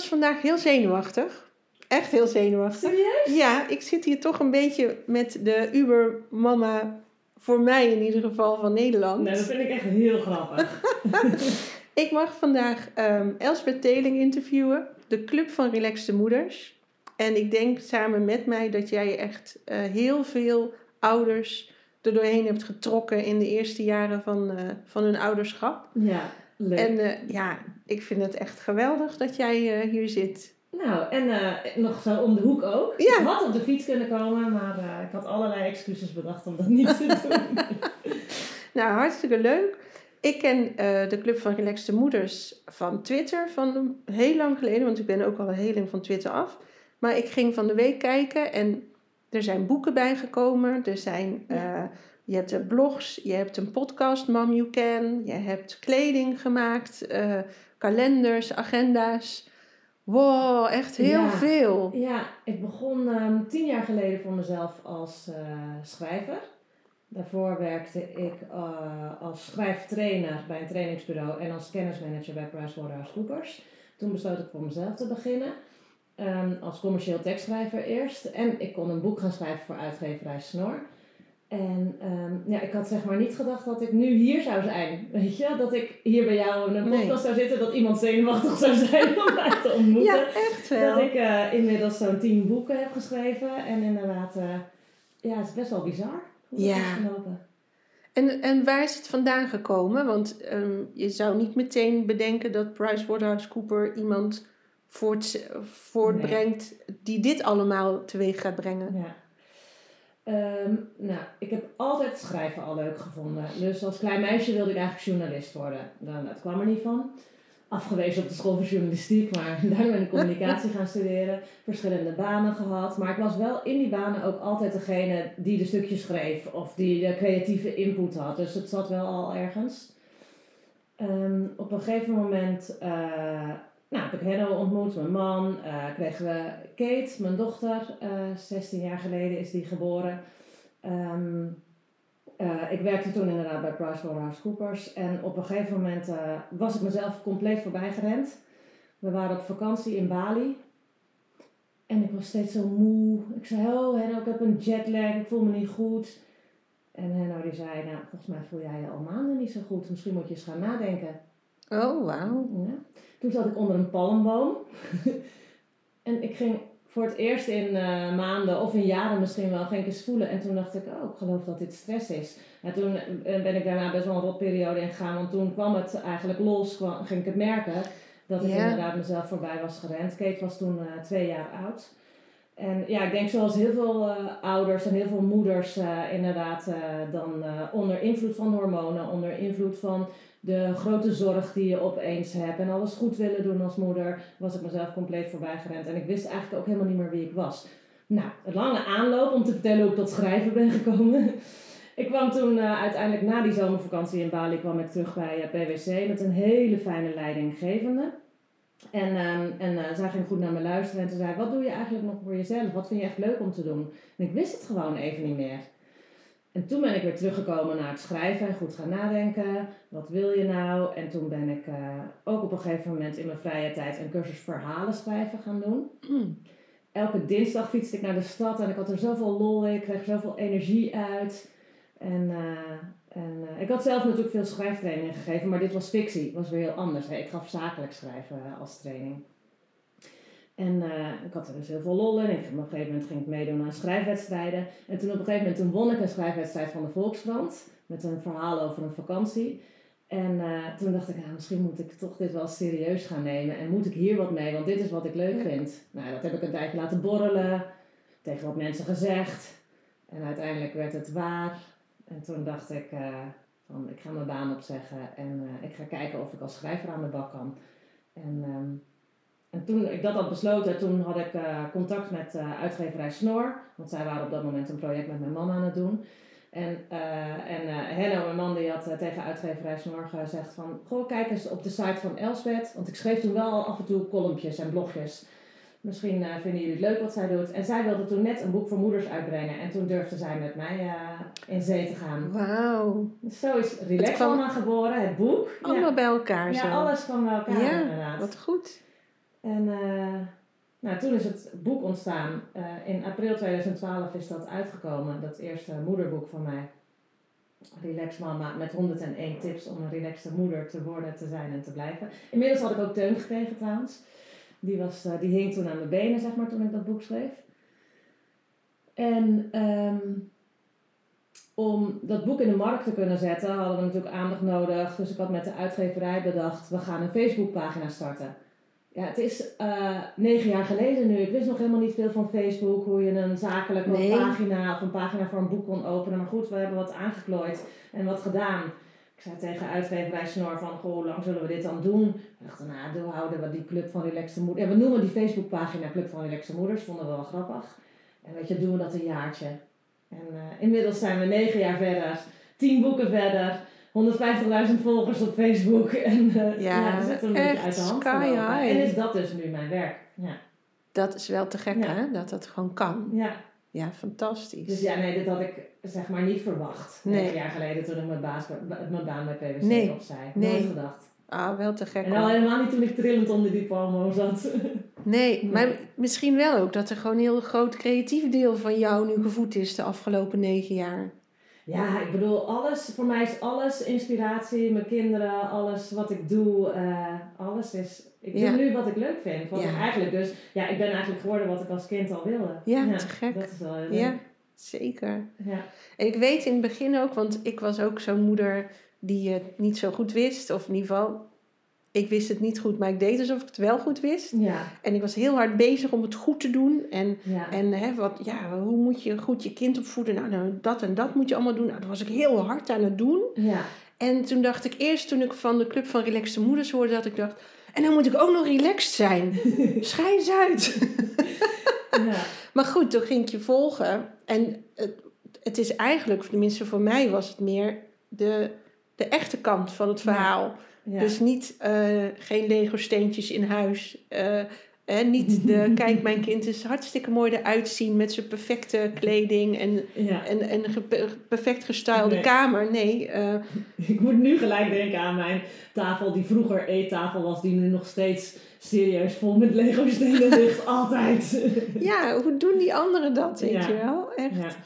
Was vandaag heel zenuwachtig. Echt heel zenuwachtig. Serieus? Ja, ik zit hier toch een beetje met de Uber-mama, voor mij in ieder geval, van Nederland. Nee, dat vind ik echt heel grappig. ik mag vandaag um, Elsbeth Teling interviewen, de Club van Relaxte Moeders. En ik denk samen met mij dat jij echt uh, heel veel ouders er doorheen hebt getrokken in de eerste jaren van, uh, van hun ouderschap. Ja, leuk. En uh, ja, ik vind het echt geweldig dat jij hier zit. Nou, en uh, nog zo om de hoek ook. Ja. Ik had op de fiets kunnen komen, maar ik had allerlei excuses bedacht om dat niet te doen. nou, hartstikke leuk. Ik ken de Club van Relaxte Moeders van Twitter van heel lang geleden, want ik ben ook al heel lang van Twitter af. Maar ik ging van de week kijken en er zijn boeken bijgekomen. Er zijn, ja. Je hebt blogs, je hebt een podcast, Mom You Can. Je hebt kleding gemaakt, kalenders, agenda's. Wow, echt heel ja. veel. Ja, ik begon um, tien jaar geleden voor mezelf als uh, schrijver. Daarvoor werkte ik uh, als schrijftrainer bij een trainingsbureau en als kennismanager bij PricewaterhouseCoopers. Toen besloot ik voor mezelf te beginnen. Um, als commercieel tekstschrijver eerst. En ik kon een boek gaan schrijven voor uitgeverij Snor. En um, ja, ik had zeg maar niet gedacht dat ik nu hier zou zijn. Weet je, dat ik hier bij jou in een podcast nee. zou zitten, dat iemand zenuwachtig zou zijn om mij te ontmoeten. Ja, echt wel. Dat ik uh, inmiddels zo'n tien boeken heb geschreven. En inderdaad, uh, ja, het is best wel bizar hoe ja. het is gelopen. En, en waar is het vandaan gekomen? Want um, je zou niet meteen bedenken dat PricewaterhouseCooper iemand voort, voortbrengt nee. die dit allemaal teweeg gaat brengen. Ja. Um, nou, ik heb altijd schrijven al leuk gevonden. Dus als klein meisje wilde ik eigenlijk journalist worden. Nou, dat kwam er niet van. Afgewezen op de school voor journalistiek, maar daarna ben ik communicatie gaan studeren. Verschillende banen gehad. Maar ik was wel in die banen ook altijd degene die de stukjes schreef. Of die de creatieve input had. Dus het zat wel al ergens. Um, op een gegeven moment... Uh, nou, heb ik Henno ontmoet, mijn man. Uh, kregen we Kate, mijn dochter. Uh, 16 jaar geleden is die geboren. Um, uh, ik werkte toen inderdaad bij PricewaterhouseCoopers. En op een gegeven moment was ik mezelf compleet voorbij gerend. We waren op vakantie in Bali. En ik was steeds zo moe. Ik zei, oh Henno, ik heb een jetlag. Ik voel me niet goed. En Henno die zei, nou, volgens mij voel jij je al maanden niet zo goed. Misschien moet je eens gaan nadenken. Oh, wauw. Ja. Toen zat ik onder een palmboom. en ik ging voor het eerst in uh, maanden of in jaren misschien wel ging ik eens voelen. En toen dacht ik, oh, ik geloof dat dit stress is. En toen ben ik daarna best wel een rotperiode ingegaan. Want toen kwam het eigenlijk los, kwam, ging ik het merken. Dat ik inderdaad mezelf voorbij was gerend. Kate was toen uh, twee jaar oud. En ja, ik denk zoals heel veel uh, ouders en heel veel moeders uh, inderdaad dan onder invloed van hormonen, onder invloed van de grote zorg die je opeens hebt en alles goed willen doen als moeder, was ik mezelf compleet voorbij gerend. En ik wist eigenlijk ook helemaal niet meer wie ik was. Nou, een lange aanloop om te vertellen hoe ik tot schrijven ben gekomen. ik kwam toen uiteindelijk na die zomervakantie in Bali kwam ik terug bij PwC met een hele fijne leidinggevende. En, um, en uh, zij ging goed naar me luisteren en toen zei wat doe je eigenlijk nog voor jezelf? Wat vind je echt leuk om te doen? En ik wist het gewoon even niet meer. En toen ben ik weer teruggekomen naar het schrijven en goed gaan nadenken. Wat wil je nou? En toen ben ik uh, ook op een gegeven moment in mijn vrije tijd een cursus verhalen schrijven gaan doen. Mm. Elke dinsdag fietste ik naar de stad en ik had er zoveel lol in. Ik kreeg zoveel energie uit. En, eh, en eh, ik had zelf natuurlijk veel schrijftrainingen gegeven, maar dit was fictie, was weer heel anders. Hè. Ik gaf zakelijk schrijven eh, als training. En ik had er dus heel veel lol in. Ik, op een gegeven moment ging ik meedoen aan schrijfwedstrijden. En toen op een gegeven moment toen won ik een schrijfwedstrijd van de Volkskrant. Met een verhaal over een vakantie. En toen dacht ik, nou, misschien moet ik toch dit wel serieus gaan nemen. En moet ik hier wat mee, want dit is wat ik leuk vind. Nou, dat heb ik een tijdje laten borrelen. Tegen wat mensen gezegd. En uiteindelijk werd het waar. En toen dacht ik, uh, van, ik ga mijn baan opzeggen en ik ga kijken of ik als schrijver aan de bak kan. En, um, en toen ik dat had besloten, toen had ik uh, contact met uitgeverij Snor. Want zij waren op dat moment een project met mijn man aan het doen. En, en Hello, mijn man, die had tegen uitgeverij Snor gezegd van... Goh, kijk eens op de site van Elsbeth. Want ik schreef toen wel af en toe kolompjes en blogjes. Misschien uh, vinden jullie het leuk wat zij doet. En zij wilde toen net een boek voor moeders uitbrengen. En toen durfde zij met mij uh, in zee te gaan. Wauw. Zo is Relax allemaal geboren, het boek. Allemaal ja. bij elkaar zo. Ja, alles kwam bij elkaar ja, inderdaad. wat goed. En uh, nou, toen is het boek ontstaan. in april 2012 is dat uitgekomen. Dat eerste moederboek van mij. Relax Mama met 101 tips om een relaxte moeder te worden, te zijn en te blijven. Inmiddels had ik ook teun gekregen trouwens. Die, was, uh, die hing toen aan mijn benen, zeg maar, toen ik dat boek schreef. En um, om dat boek in de markt te kunnen zetten, hadden we natuurlijk aandacht nodig. Dus ik had met de uitgeverij bedacht, we gaan een Facebookpagina starten. Ja, het is uh, negen jaar geleden nu. Ik wist nog helemaal niet veel van Facebook, hoe je een zakelijke nee. pagina of een pagina voor een boek kon openen. Maar goed, we hebben wat aangeklooid en wat gedaan. Ik zei tegen uitgeverij Snor van, goh, hoe lang zullen we dit dan doen? We dachten, nou, dan houden we die Club van Relaxte Moeders. Ja, we noemen die Facebookpagina Club van Relaxte Moeders, vonden we wel grappig. En weet je, doen we dat een jaartje. En uh, inmiddels zijn we negen jaar verder, tien boeken verder, 150.000 volgers op Facebook. En uh, ja, ja, dat zit een beetje uit de hand En is dat dus nu mijn werk. Ja. Dat is wel te gek, ja. hè? Dat dat gewoon kan. Ja. Ja, fantastisch. Dus ja, nee, dit had ik zeg maar niet verwacht. Nee. Negen jaar geleden toen ik mijn, baas, mijn baan bij PwC nee. opzij. Nee. Nooit gedacht. Ah, wel te gek. En al helemaal niet toen ik trillend onder die palmo zat. Nee, maar misschien wel ook dat er gewoon een heel groot creatief deel van jou nu gevoed is de afgelopen negen jaar. Ja, ik bedoel, alles, voor mij is alles inspiratie, mijn kinderen, alles wat ik doe, uh, alles is, ik doe nu wat ik leuk vind. Eigenlijk dus, ja, ik ben eigenlijk geworden wat ik als kind al wilde. Ja, ja te gek. Dat is wel heel Ja, zeker. Ja. En ik weet in het begin ook, want ik was ook zo'n moeder die het niet zo goed wist, of in ieder geval ik wist het niet goed, maar ik deed alsof ik het wel goed wist. Ja. En ik was heel hard bezig om het goed te doen. En, ja. en hè, wat, ja, hoe moet je goed je kind opvoeden? Nou, nou, dat en dat moet je allemaal doen. Nou, dat was ik heel hard aan het doen. Ja. En toen dacht ik eerst, toen ik van de Club van Relaxte Moeders hoorde, dat ik dacht... En dan moet ik ook nog relaxed zijn. Schijns uit. ja. Maar goed, toen ging ik je volgen. En het, het is eigenlijk, tenminste voor mij was het meer de, de echte kant van het verhaal. Ja. Dus niet, uh, geen Lego steentjes in huis. Uh, en niet de, kijk, mijn kind is hartstikke mooi eruit zien met zijn perfecte kleding en, ja. en, en ge, perfect gestylede Nee. kamer. Nee, uh, Ik moet nu gelijk denken aan mijn tafel die vroeger eettafel was, die nu nog steeds serieus vol met Lego stenen ligt. Altijd. ja, hoe doen die anderen dat, weet Ja. je wel? Echt.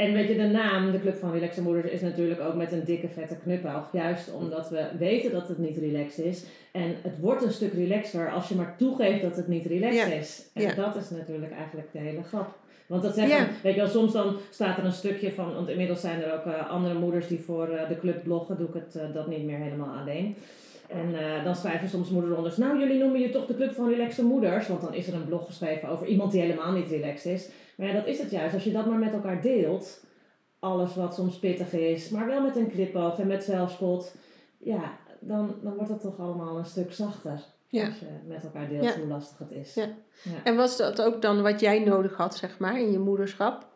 En weet je, de naam, de Club van Relaxe Moeders, is natuurlijk ook met een dikke vette knuppel. Juist omdat we weten dat het niet relaxed is. En het wordt een stuk relaxter als je maar toegeeft dat het niet relaxed Ja. is. En Ja. dat is natuurlijk eigenlijk de hele grap. Want dat zeggen, Ja. weet je wel, soms dan staat er een stukje van, want inmiddels zijn er ook eh, andere moeders die voor eh, de club bloggen, doe ik het eh, dat niet meer helemaal alleen. En dan schrijven soms moeders onder, nou jullie noemen je toch de club van relaxte moeders, want dan is er een blog geschreven over iemand die helemaal niet relaxed is. Maar ja, dat is het juist. Als je dat maar met elkaar deelt, alles wat soms pittig is, maar wel met een knipoog en met zelfspot, ja, dan, dan wordt het toch allemaal een stuk zachter. Ja. Als je met elkaar deelt Ja. hoe lastig het is. Ja. Ja. En was dat ook dan wat jij nodig had, zeg maar, in je moederschap?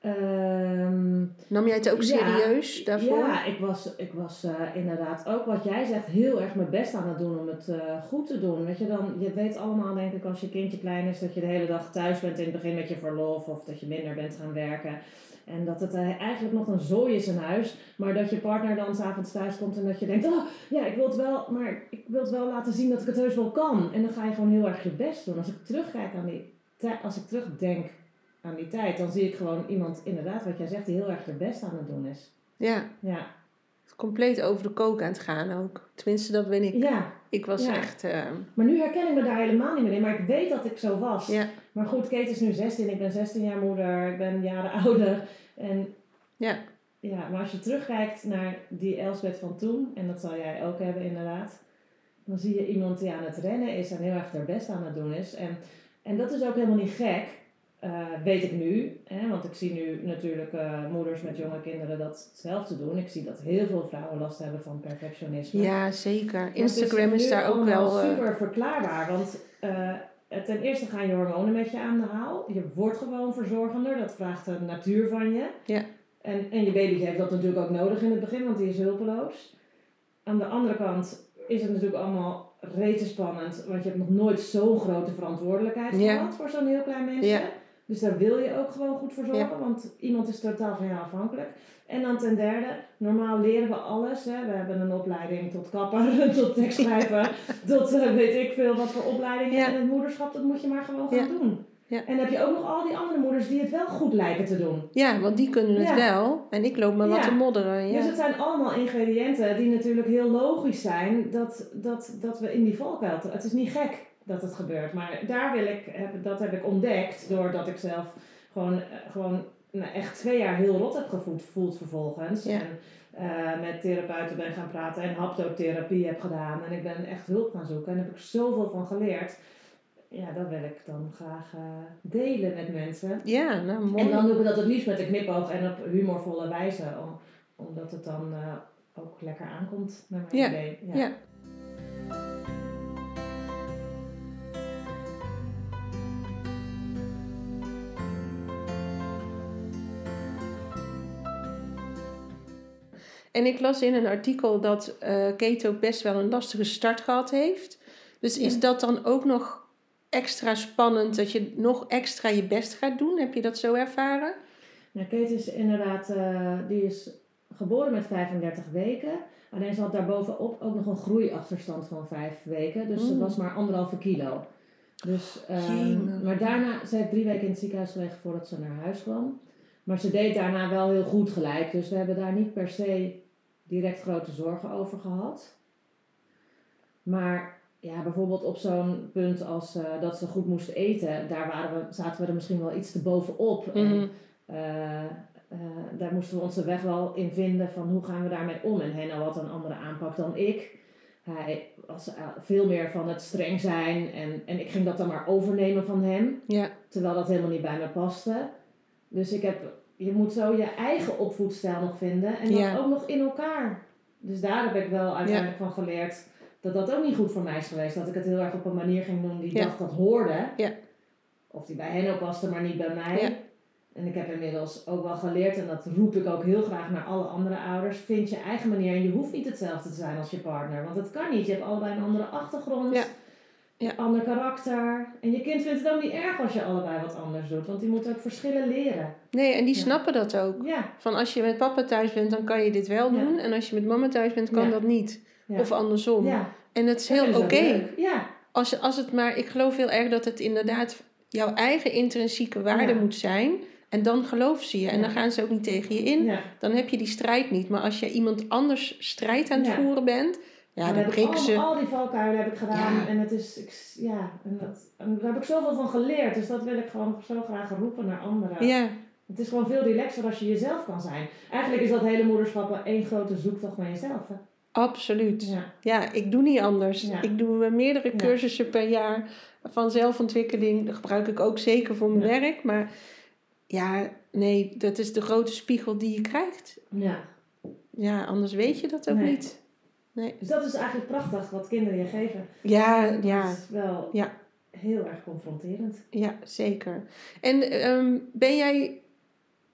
Ehm, Nam jij het ook Ja. serieus daarvoor? Ja, ik was, ik was eh, inderdaad ook wat jij zegt heel erg mijn best aan het doen om het eh, goed te doen. Weet je, dan, je weet allemaal denk ik als je kindje klein is dat je de hele dag thuis bent in het begin met je verlof of dat je minder bent gaan werken. En dat het eh, eigenlijk nog een zooi is in huis, maar dat je partner dan s'avonds thuis komt en dat je denkt, oh ja, ik wil het wel, maar ik wil het wel laten zien dat ik het heus wel kan. En dan ga je gewoon heel erg je best doen. Als ik terugkijk aan die, als ik terugdenk aan die tijd, dan zie ik gewoon iemand, inderdaad, wat jij zegt, die heel erg haar best aan het doen is. Ja, Ja, compleet over de kook aan het gaan ook. Tenminste, dat ben ik. ja. Ik was Ja. echt... eh, maar nu herken ik me daar helemaal niet meer in, maar ik weet dat ik zo was. ja, Maar goed, Kate is nu 16, ik ben 16 jaar moeder, ik ben jaren ouder. En ja, ja, maar als je terugkijkt naar die Elsbeth van toen, en dat zal jij ook hebben inderdaad, dan zie je iemand die aan het rennen is en heel erg haar best aan het doen is. En, en dat is ook helemaal niet gek, eh, weet ik nu. Hè, want ik zie nu natuurlijk eh, moeders met jonge kinderen dat hetzelfde doen. Ik zie dat heel veel vrouwen last hebben van perfectionisme. ja, zeker. Instagram is daar ook wel... eh, super verklaarbaar. Want ten eerste gaan je hormonen met je aan de haal. Je wordt gewoon verzorgender. Dat vraagt de natuur van je. Ja. En, en je baby heeft dat natuurlijk ook nodig in het begin, want die is hulpeloos. Aan de andere kant is het natuurlijk allemaal rete spannend. Want je hebt nog nooit zo'n grote verantwoordelijkheid Ja. gehad voor zo'n heel klein mensje. Ja. Dus daar wil je ook gewoon goed voor zorgen, want iemand is totaal van jou afhankelijk. En dan ten derde, normaal leren we alles. Hè. We hebben een opleiding tot kapper, tot tekstschrijver, tot eh, weet ik veel wat voor opleidingen. Ja. En het moederschap, dat moet je maar gewoon gaan doen. Ja. En dan heb je ook nog al die andere moeders die het wel goed lijken te doen. Ja, want die kunnen het wel. En ik loop maar wat te modderen. Ja. Dus het zijn allemaal ingrediënten die natuurlijk heel logisch zijn dat, dat, dat we in die valkuil... Het is niet gek dat het gebeurt, maar daar wil ik, heb, dat heb ik ontdekt doordat ik zelf gewoon, eh, gewoon nou, echt twee jaar heel rot heb gevoeld voeld vervolgens. Ja. En eh, met therapeuten ben gaan praten en haptotherapie heb gedaan. En ik ben echt hulp gaan zoeken en daar heb ik zoveel van geleerd. Ja, dat wil ik dan graag eh, delen met mensen. ja, nou mooi. En dan doe ik dat het liefst met een knipoog en op humorvolle wijze. Om, omdat het dan ook lekker aankomt, naar mijn Ja, idee. ja. En ik las in een artikel dat eh keto best wel een lastige start gehad heeft. Dus is Ja. dat dan ook nog extra spannend dat je nog extra je best gaat doen? Heb je dat zo ervaren? Nou, Kate is inderdaad, eh, die is geboren met 35 weken. Alleen ze had daarbovenop ook nog een groeiachterstand van 5 weken. Dus ze Mm. was maar anderhalve kilo. Dus, ehm, maar daarna, ze heeft drie weken in het ziekenhuis gelegen voordat ze naar huis kwam. Maar ze deed daarna wel heel goed gelijk. Dus we hebben daar niet per se direct grote zorgen over gehad. Maar ja, bijvoorbeeld op zo'n punt als eh, dat ze goed moest eten, daar waren we, zaten we er misschien wel iets te bovenop. En, Mhm. eh, eh, daar moesten we onze weg wel in vinden van hoe gaan we daarmee om. En Henno had een andere aanpak dan ik. Hij was veel meer van het streng zijn en, en ik ging dat dan maar overnemen van hem. Ja, Terwijl dat helemaal niet bij me paste. Dus ik heb, je moet zo je eigen opvoedstijl nog vinden en dat Ja. ook nog in elkaar. Dus daar heb ik wel uiteindelijk van geleerd dat dat ook niet goed voor mij is geweest. Dat ik het heel erg op een manier ging doen die Ja. dacht dat hoorde. Ja. Of die bij hen ook paste, maar niet bij mij. En ik heb inmiddels ook wel geleerd, en dat roep ik ook heel graag naar alle andere ouders. Vind je eigen manier en je hoeft niet hetzelfde te zijn als je partner. Want dat kan niet. Je hebt allebei een andere achtergrond, Ja. Ander karakter. En je kind vindt het ook niet erg als je allebei wat anders doet. Want die moet ook verschillen leren. nee, en die Ja. snappen dat ook. Ja. Van als je met papa thuis bent, dan kan je dit wel doen. En als je met mama thuis bent, kan dat niet. Of andersom. En het is Dat heel oké. Ja. Als, je- als het maar, ik geloof heel erg dat het inderdaad jouw eigen intrinsieke waarde moet zijn. En dan geloven ze je. En dan gaan ze ook niet tegen je in. Dan heb je die strijd niet. Maar als je iemand anders strijd aan het voeren bent, ja, ik breken ze. Al die valkuilen heb ik gedaan. Ja. En het is, ik, ja, en, dat, en daar heb ik zoveel van geleerd. Dus dat wil ik gewoon zo graag roepen naar anderen. Ja, Het is gewoon veel relaxer als je jezelf kan zijn. Eigenlijk is dat hele moederschap wel één grote zoektocht naar jezelf. Hè? absoluut. Ja. Ja, ik doe niet anders. Ja. Ik doe eh, meerdere cursussen per jaar van zelfontwikkeling. Dat gebruik ik ook zeker voor mijn werk. Maar ja, nee, dat is de grote spiegel die je krijgt. ja. Ja, anders weet je dat ook Nee. niet. Nee. Dus dat is eigenlijk prachtig wat kinderen je geven. Ja, Dat ja, is wel Ja. heel erg confronterend. ja, zeker. En ehm, ben jij,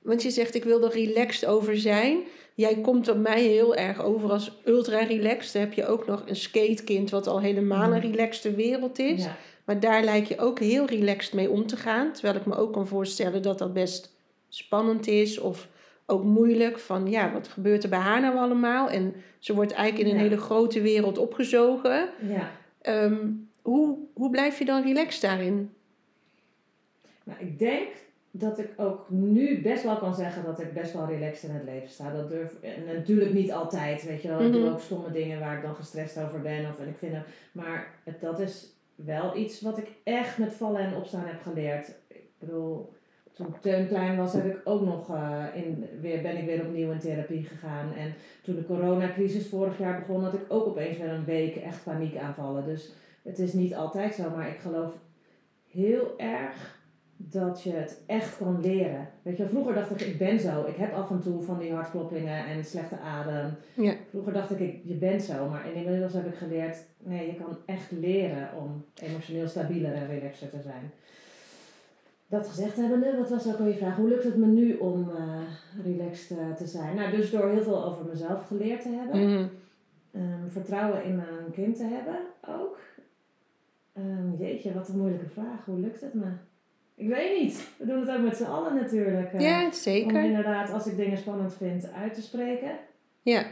want je zegt ik wil er relaxed over zijn. Jij komt op mij heel erg over als ultra relaxed. Dan heb je ook nog een skatekind wat al helemaal een Mhm. relaxte wereld is. Ja. Maar daar lijkt je ook heel relaxed mee om te gaan. Terwijl ik me ook kan voorstellen dat dat best spannend is of ook moeilijk. Van ja, wat gebeurt er bij haar nou allemaal? En ze wordt eigenlijk in een Ja. hele grote wereld opgezogen. ja. Ehm, hoe, hoe blijf je dan relaxed daarin? Nou, ik denk dat ik ook nu best wel kan zeggen dat ik best wel relaxed in het leven sta. Dat durf en natuurlijk niet altijd, weet je wel. Ik doe Mhm. ook stomme dingen waar ik dan gestrest over ben. Of, en ik vind het, maar het, dat is wel iets wat ik echt met vallen en opstaan heb geleerd. Ik bedoel, toen Teun klein was, heb ik ook nog eh, in, weer, ben ik weer opnieuw in therapie gegaan. En toen de coronacrisis vorig jaar begon, had ik ook opeens weer een week echt paniekaanvallen. Dus het is niet altijd zo, maar ik geloof heel erg dat je het echt kan leren. Weet je, vroeger dacht ik, ik ben zo. Ik heb af en toe van die hartkloppingen en slechte adem. Ja. Vroeger dacht ik, ik, je bent zo. Maar inmiddels heb ik geleerd, nee, je kan echt leren om emotioneel stabieler en relaxer te zijn. Dat gezegd hebbende, wat was ook al je vraag? Hoe lukt het me nu om eh, relaxed eh, te zijn? Nou, dus door heel veel over mezelf geleerd te hebben. Mhm. Ehm, vertrouwen in mijn kind te hebben ook. Ehm, jeetje, wat een moeilijke vraag. Hoe lukt het me? Ik weet niet. We doen het ook met z'n allen natuurlijk. eh, Ja, Om zeker. inderdaad, als ik dingen spannend vind, uit te spreken. Ja.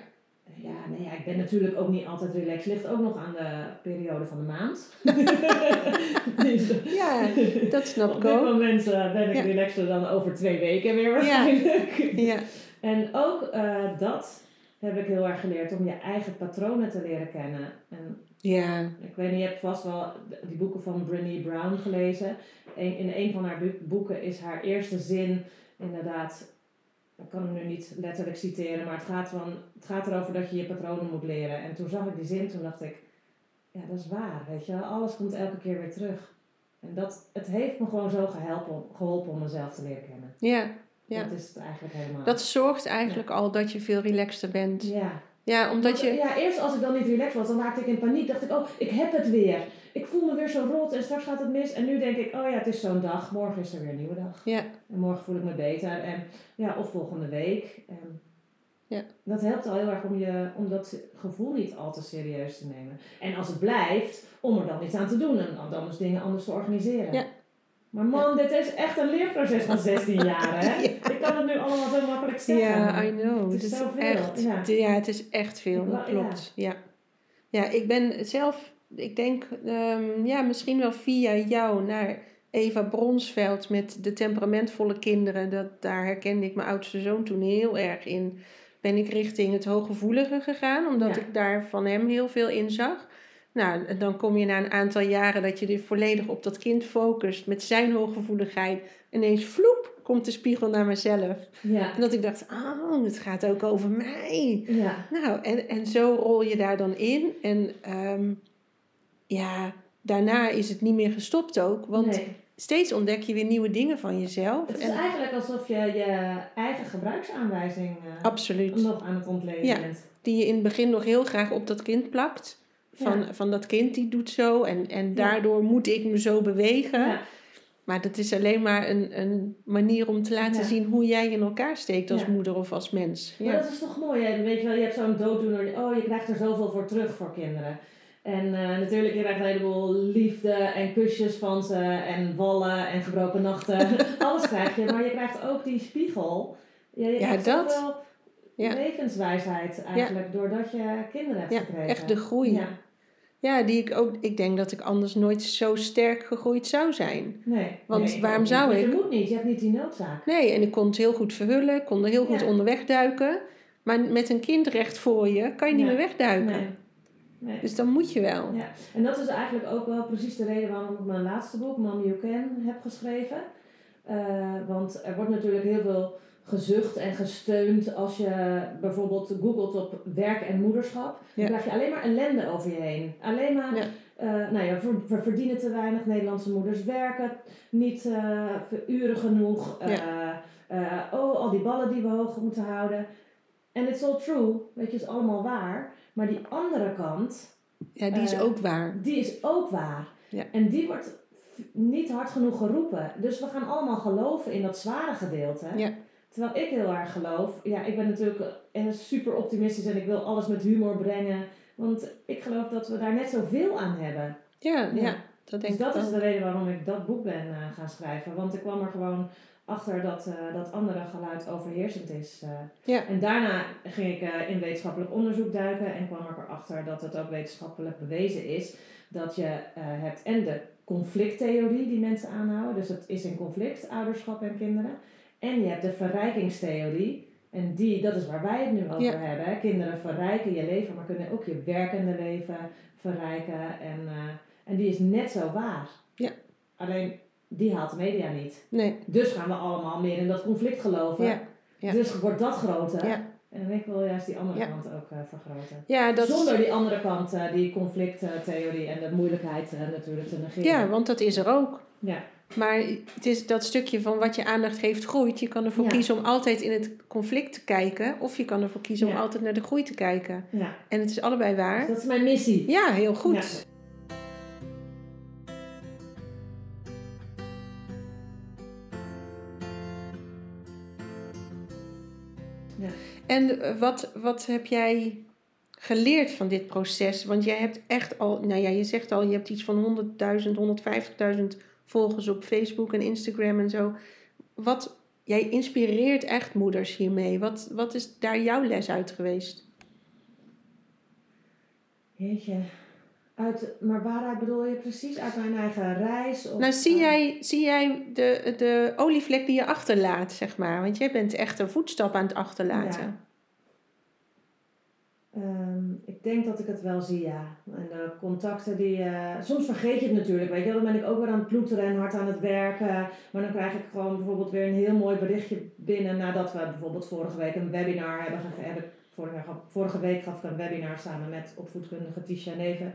Ja, nee, ja, ik ben natuurlijk ook niet altijd relaxed. Ligt ook nog aan de periode van de maand. Ja, dat snap Op ik dit ook. moment eh, ben ik Ja. relaxter dan over twee weken weer waarschijnlijk. Ja. En ook eh, dat heb ik heel erg geleerd om je eigen patronen te leren kennen. En Ja. ik weet niet, je hebt vast wel die boeken van Brené Brown gelezen. In een van haar boeken is haar eerste zin inderdaad, ik kan hem nu niet letterlijk citeren, maar het gaat, van, het gaat erover dat je je patronen moet leren. En toen zag ik die zin, toen dacht ik, ja dat is waar, weet je wel. Alles komt elke keer weer terug. En dat, het heeft me gewoon zo geholpen, geholpen om mezelf te leren kennen. Ja. Ja. Dat is het eigenlijk helemaal. Dat zorgt eigenlijk al dat je veel relaxter bent. ja. Ja, omdat je... Ja, eerst als ik dan niet relaxed was, dan raakte ik in paniek. Dacht ik, oh, ik heb het weer. Ik voel me weer zo rot en straks gaat het mis. En nu denk ik, oh ja, het is zo'n dag. Morgen is er weer een nieuwe dag. Ja. En morgen voel ik me beter. En ja, of volgende week. En Ja. Dat helpt al heel erg om, je, om dat gevoel niet al te serieus te nemen. En als het blijft, om er dan iets aan te doen. En dan dus dingen anders te organiseren. Ja. Maar man, dit is echt een leerproces van 16 jaar, hè? Ja. Ik kan het nu allemaal zo makkelijk zeggen. Ja, I know. Het is Het zoveel, echt, ja. ja. het is echt veel, dat klopt. Ja. ja, ik ben zelf, ik denk, ehm, ja, misschien wel via jou naar Eva Bronsveld met de temperamentvolle kinderen. Dat, daar herkende ik mijn oudste zoon toen heel erg in. Ben ik richting het hooggevoelige gegaan, omdat Ja. ik daar van hem heel veel in zag. Nou, dan kom je na een aantal jaren dat je er volledig op dat kind focust met zijn hooggevoeligheid. Ineens vloep, komt de spiegel naar mezelf. Ja. En dat ik dacht, oh, het gaat ook over mij. Ja. Nou, en, en zo rol je daar dan in. En ehm, ja, daarna is het niet meer gestopt ook. Want nee. steeds ontdek je weer nieuwe dingen van jezelf. Het is En, eigenlijk alsof je je eigen gebruiksaanwijzing eh, absoluut. nog aan het ontleden Ja. bent. Die je in het begin nog heel graag op dat kind plakt. Van, Ja. van dat kind die doet zo. En, en Ja. daardoor moet ik me zo bewegen. Maar dat is alleen maar een, een manier om te laten Ja. zien hoe jij in elkaar steekt als Ja. moeder of als mens. Maar Ja. dat is toch mooi, hè? weet je wel, je hebt zo'n dooddoener, oh je krijgt er zoveel voor terug voor kinderen. En eh, natuurlijk, je krijgt een heleboel liefde en kusjes van ze en wallen en gebroken nachten. Alles krijg je, maar je krijgt ook die spiegel. Ja, je Ja, krijgt dat. zoveel Ja. levenswijsheid eigenlijk, doordat je kinderen hebt Ja, gekregen. echt de groei. Ja, Ja, die ik ook. Ik denk dat ik anders nooit zo sterk gegroeid zou zijn. nee. Want nee, waarom zou niet. ik? Je moet niet, je hebt niet die noodzaak. Nee, en ik kon het heel goed verhullen, ik kon er heel goed onderweg duiken. Maar met een kind recht voor je kan je niet meer wegduiken. Nee. Nee. Dus dan moet je wel. Ja, en dat is eigenlijk ook wel precies de reden waarom ik mijn laatste boek, Mom You Can, heb geschreven. Eh, want er wordt natuurlijk heel veel gezucht en gesteund als je bijvoorbeeld googelt op werk en moederschap. Dan krijg je alleen maar ellende over je heen. Alleen maar, Ja. eh, nou ja, we, verdienen te weinig, Nederlandse moeders werken niet voor uren genoeg. oh, al die ballen die we hoog moeten houden. En it's all true, weet je, is allemaal waar. Maar die andere kant, Ja, die is Eh, ook waar. die is ook waar. Ja. En die wordt niet hard genoeg geroepen. Dus we gaan allemaal geloven in dat zware gedeelte. Ja. Terwijl ik heel erg geloof. Ja, ik ben natuurlijk super optimistisch en ik wil alles met humor brengen. Want ik geloof dat we daar net zoveel aan hebben. Ja, ja. Ja. dat denk Dus ik dat is ook. de reden waarom ik dat boek ben eh, gaan schrijven. Want ik kwam er gewoon achter dat eh, dat andere geluid overheersend is. eh. Ja. En daarna ging ik eh, in wetenschappelijk onderzoek duiken en kwam ik erachter dat het ook wetenschappelijk bewezen is dat je hebt en de conflicttheorie die mensen aanhouden. Dus het is in conflict, ouderschap en kinderen. En je hebt de verrijkingstheorie. En die, dat is waar wij het nu over Ja. hebben. Hè. Kinderen verrijken je leven, maar kunnen ook je werkende leven verrijken. En, en die is net zo waar. Ja. Alleen, die haalt de media niet. Nee. Dus gaan we allemaal meer in dat conflict geloven. Ja. Ja. Dus wordt dat groter. Ja. En ik wil juist die andere Ja. kant ook eh, vergroten. Ja, dat Zonder die andere kant, eh, die conflicttheorie en de moeilijkheid eh, natuurlijk te negeren. ja, want dat is er ook. Ja. Maar het is dat stukje van wat je aandacht geeft groeit. Je kan ervoor Ja. kiezen om altijd in het conflict te kijken. Of je kan ervoor kiezen om altijd naar de groei te kijken. ja. En het is allebei waar. Dus dat is mijn missie. Ja, heel goed. En eh, wat, wat heb jij geleerd van dit proces? Want jij hebt echt al, nou ja, je zegt al, je hebt iets van 100.000, 150.000 volgers op Facebook en Instagram en zo. Wat, jij inspireert echt moeders hiermee. Wat, wat is daar jouw les uit geweest? Jeetje. Uit, maar waaruit bedoel je precies? Uit mijn eigen reis? Of, Nou, zie jij, zie jij de, de olievlek die je achterlaat, zeg maar? Want jij bent echt een voetstap aan het achterlaten. Ja. Ehm, ik denk dat ik het wel zie, ja. En de contacten die... eh, soms vergeet je het natuurlijk, weet je. Dan ben ik ook weer aan het ploeteren en hard aan het werken. Maar dan krijg ik gewoon bijvoorbeeld weer een heel mooi berichtje binnen... nadat we bijvoorbeeld vorige week een webinar hebben gegeven. Vorige, vorige week gaf ik een webinar samen met opvoedkundige Tisha Neven.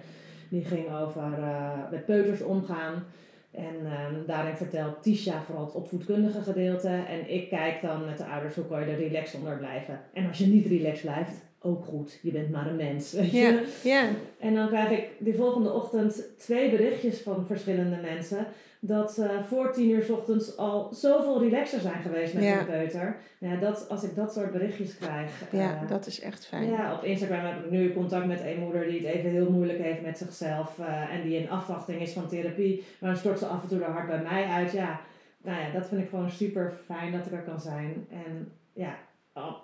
Die ging over eh, met peuters omgaan. En ehm, daarin vertelt Tisha vooral het opvoedkundige gedeelte. En ik kijk dan met de ouders hoe kan je er relaxed onder blijven. En als je niet relaxed blijft, ook goed. Je bent maar een mens. Weet je? Ja, ja. En dan krijg ik die volgende ochtend twee berichtjes van verschillende mensen. Dat ze voor tien uur 's ochtends al zoveel relaxer zijn geweest met Ja. hun peuter. Ja, dat, als ik dat soort berichtjes krijg. ja, eh, dat is echt fijn. ja, op Instagram heb ik nu contact met een moeder die het even heel moeilijk heeft met zichzelf. eh, en die in afwachting is van therapie. Maar dan stort ze af en toe haar hart bij mij uit. Ja, nou ja, dat vind ik gewoon super fijn dat ik er kan zijn. En ja,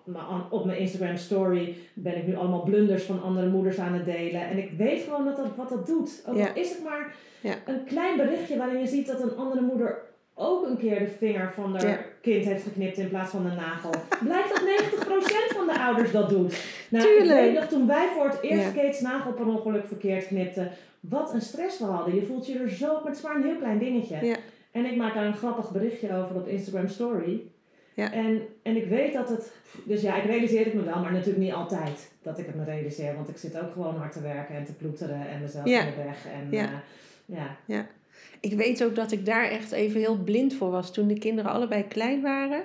maar op mijn Instagram story ben ik nu allemaal blunders van andere moeders aan het delen. En ik weet gewoon dat dat, wat dat doet. Ook Ja. al is het maar Ja. een klein berichtje waarin je ziet dat een andere moeder ook een keer de vinger van haar Ja. kind heeft geknipt in plaats van de nagel. Blijkt dat 90% van de ouders dat doet. Nou, Tuurlijk. ik weet nog toen wij voor het eerst. Kate's nagel per ongeluk verkeerd knipten. Wat een stress we hadden. Je voelt je er zo, maar het is maar een heel klein dingetje. En ik maak daar een grappig berichtje over op Instagram Story. Ja. En, en ik weet dat het... Dus ja, ik realiseer het me wel, maar natuurlijk niet altijd dat ik het me realiseer. Want ik zit ook gewoon hard te werken en te ploeteren en mezelf Ja. in de weg. En, Ja. eh, ja. Ik weet ook dat ik daar echt even heel blind voor was toen de kinderen allebei klein waren.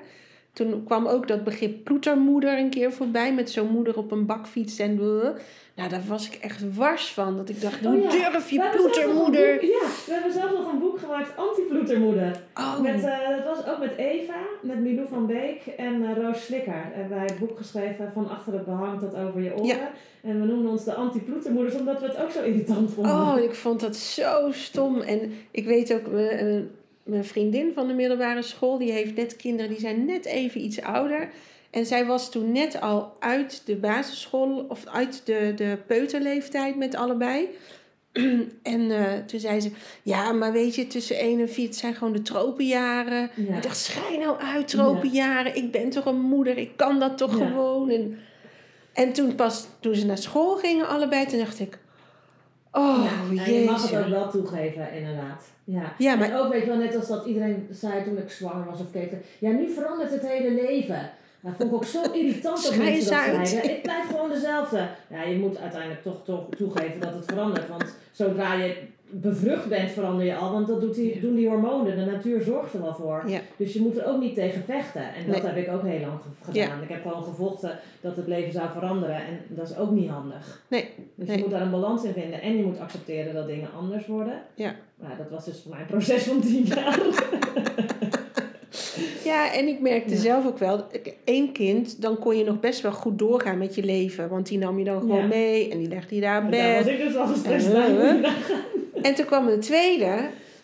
Toen kwam ook dat begrip ploetermoeder een keer voorbij met zo'n moeder op een bakfiets en bleh. Nou, daar was ik echt wars van. Dat ik dacht, hoe Oh ja, durf je ploetermoeder? boek- Ja, we hebben zelfs nog een boek gemaakt, Anti-ploetermoeder. Oh, Met, eh, dat was ook met Eva, met Milou van Beek en eh, Roos Slikker. Hebben wij het boek geschreven van achter het behang tot over je oren. Ja. En we noemden ons de anti-ploetermoeders omdat we het ook zo irritant vonden. oh, ik vond dat zo stom. En ik weet ook, eh, mijn vriendin van de middelbare school, die heeft net kinderen, die zijn net even iets ouder. En zij was toen net al uit de basisschool of uit de, de peuterleeftijd met allebei. En eh, toen zei ze, ja, maar weet je, tussen 1 en 4, het zijn gewoon de tropenjaren. Ja. Ik dacht, schijn nou uit, tropenjaren. Ik ben toch een moeder, ik kan dat toch Ja. gewoon. En, en toen pas, toen ze naar school gingen allebei, toen dacht ik, oh, ja, en je mag het ook wel toegeven, inderdaad. Ja, Ja, maar- En ook weet je wel, net als dat iedereen zei toen ik zwanger was of keek. Ja, nu verandert het hele leven. Dat vond ik ook zo irritant dat mensen dat uit. zeiden. Ik blijf gewoon dezelfde. Ja, je moet uiteindelijk toch, toch toegeven dat het verandert. Want zodra je bevrucht bent, verander je al. Want dat doet die, doen die hormonen. De natuur zorgt er wel voor. Ja. Dus je moet er ook niet tegen vechten. En dat Nee. heb ik ook heel lang ge- Ja. gedaan. Ik heb gewoon gevochten dat het leven zou veranderen. En dat is ook niet handig. Nee. Dus Nee. je moet daar een balans in vinden. En je moet accepteren dat dingen anders worden. Ja. Maar dat was dus voor mij een proces van tien jaar. Ja, en ik merkte Ja. zelf ook wel, één kind, dan kon je nog best wel goed doorgaan met je leven. Want die nam je dan gewoon Ja. mee en die legde je daar op Daar was bed. ik dus al gestrest bij. En toen kwam de tweede.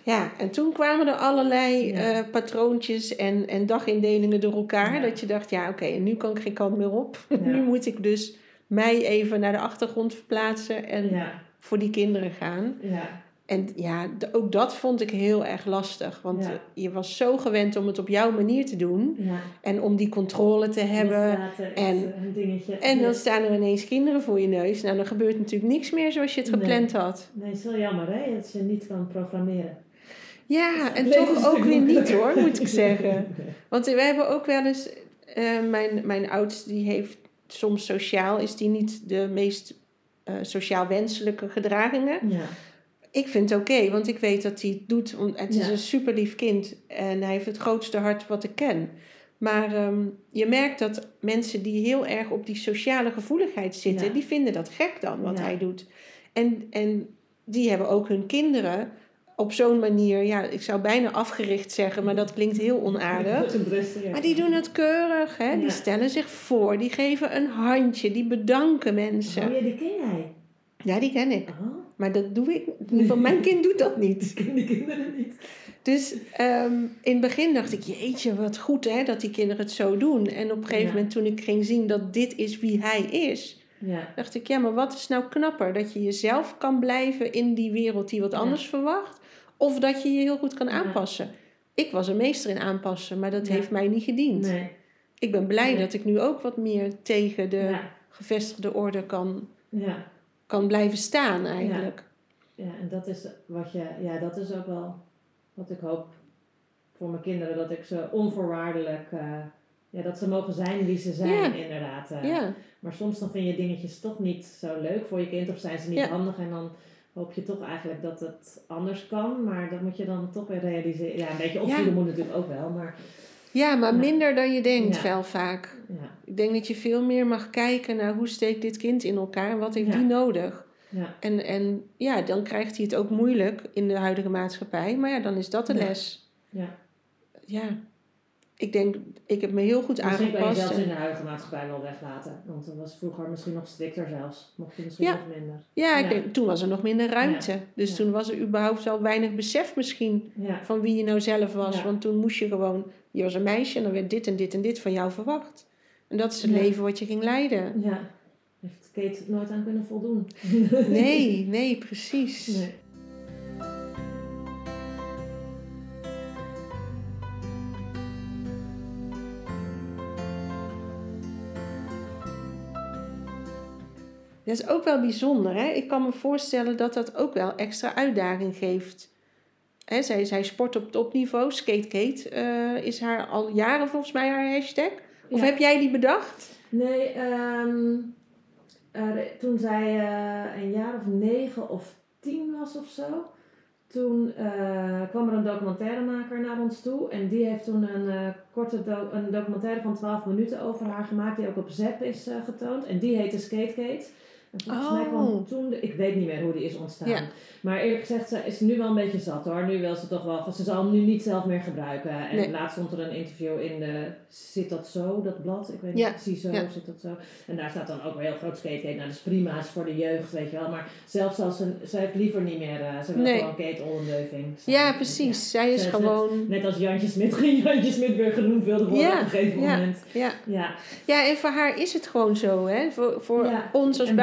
Ja, en toen kwamen er allerlei Ja. eh, patroontjes en, en dagindelingen door elkaar. Ja. Dat je dacht, ja oké, en nu kan ik geen kant meer op. Ja. nu moet ik dus mij even naar de achtergrond verplaatsen en voor die kinderen gaan. ja. En ja, ook dat vond ik heel erg lastig. Want Ja. eh, je was zo gewend om het op jouw manier te doen. Ja. En om die controle te hebben. En-. En dan staan er ineens kinderen voor je neus. Nou, dan gebeurt natuurlijk niks meer zoals je het Nee. gepland had. Nee, het is wel jammer hè, dat je niet kan programmeren. Ja, en toch ook weer niet hoor, moet ik zeggen. Want we hebben ook wel eens... eh, mijn, mijn oudste die heeft soms sociaal... is die niet de meest eh, sociaal wenselijke gedragingen. Ja. Ik vind het oké, want ik weet dat hij het doet. Het is Ja. een super lief kind en hij heeft het grootste hart wat ik ken. Maar ehm, je merkt dat mensen die heel erg op die sociale gevoeligheid zitten, Ja. die vinden dat gek dan wat Ja. hij doet. En, en die hebben ook hun kinderen op zo'n manier, ja, ik zou bijna afgericht zeggen, maar dat klinkt heel onaardig. Maar die doen het keurig, hè? die stellen zich voor, die geven een handje, die bedanken mensen. Oh ja, die ken jij. Ja, die ken ik. Oh, Maar dat doe ik. Geval, mijn kind doet dat niet. ik ken die kinderen niet. Dus ehm, in het begin dacht ik, jeetje, wat goed hè, dat die kinderen het zo doen. En op een gegeven Ja. moment toen ik ging zien dat dit is wie hij is, Ja. dacht ik, ja, maar wat is nou knapper? Dat je jezelf kan blijven in die wereld die wat Ja. anders verwacht? Of dat je je heel goed kan aanpassen? Ik was een meester in aanpassen, maar dat heeft mij niet gediend. Nee. Ik ben blij Nee. dat ik nu ook wat meer tegen de gevestigde orde kan, Ja. Kan blijven staan eigenlijk. ja, en dat is wat je, ja, dat is ook wel wat ik hoop voor mijn kinderen, dat ik ze onvoorwaardelijk, eh, ja, dat ze mogen zijn wie ze zijn, Ja. inderdaad. eh. Ja, Maar soms dan vind je dingetjes toch niet zo leuk voor je kind of zijn ze niet Ja. handig en dan hoop je toch eigenlijk dat het anders kan, maar dat moet je dan toch weer realiseren. Ja, een beetje opvoeden moet natuurlijk ook wel, maar ja maar Ja. minder dan je denkt wel vaak. Ik denk dat je veel meer mag kijken naar hoe steekt dit kind in elkaar en wat heeft die nodig. ja, En, en ja, dan krijgt hij het ook moeilijk in de huidige maatschappij. Maar ja, dan is dat de les. ja. Ja, ik denk, ik heb me heel goed Misschien kan je aangepast. zelfs in de huidige maatschappij wel weglaten, want dat was vroeger misschien nog strikter zelfs, mocht je misschien Ja. nog minder. ja, ik Ja. denk, toen was er nog minder ruimte. Ja. Dus toen was er überhaupt wel weinig besef misschien van wie je nou zelf was. Want toen moest je gewoon, je was een meisje en dan werd dit en dit en dit van jou verwacht. En dat is het leven wat je ging leiden. ja. Heeft Kate nooit aan kunnen voldoen? Nee, nee, precies. Nee. Dat is ook wel bijzonder. Hè? Ik kan me voorstellen dat dat ook wel extra uitdaging geeft. Hè, zij, zij sport op topniveau. Skate Kate eh, is haar al jaren volgens mij haar hashtag. Of Ja. heb jij die bedacht? Nee, ehm, eh, toen zij eh, een jaar of negen of tien was of zo, toen kwam er een documentairemaker naar ons toe. En die heeft toen een korte do- een documentaire van 12 minuten over haar gemaakt, die ook op ZEP is getoond. En die heette Skate Kate. En volgens mij kwam Oh. toen, de, ik weet niet meer hoe die is ontstaan. Ja. Maar eerlijk gezegd, ze is nu wel een beetje zat hoor. Nu wil ze toch wel, ze zal hem nu niet zelf meer gebruiken. En Nee. laatst stond er een interview in de, zit dat zo, dat blad? Ik weet Ja. niet, zie zo, Ja. zit dat zo. En daar staat dan ook weer heel groot skatekate. Nou, dat is prima, is voor de jeugd, weet je wel. Maar zelfs als ze, ze heeft liever niet meer, eh, ze wil Nee. gewoon Kate Ollendeuving. Ja, precies. Zij is Ze- gewoon. Net als Jantje Smit, geen Jantje Smit weer genoemd wilde worden op een gegeven moment. Ja. Ja. ja, en voor haar is het gewoon zo. Hè? Voor, voor ons als En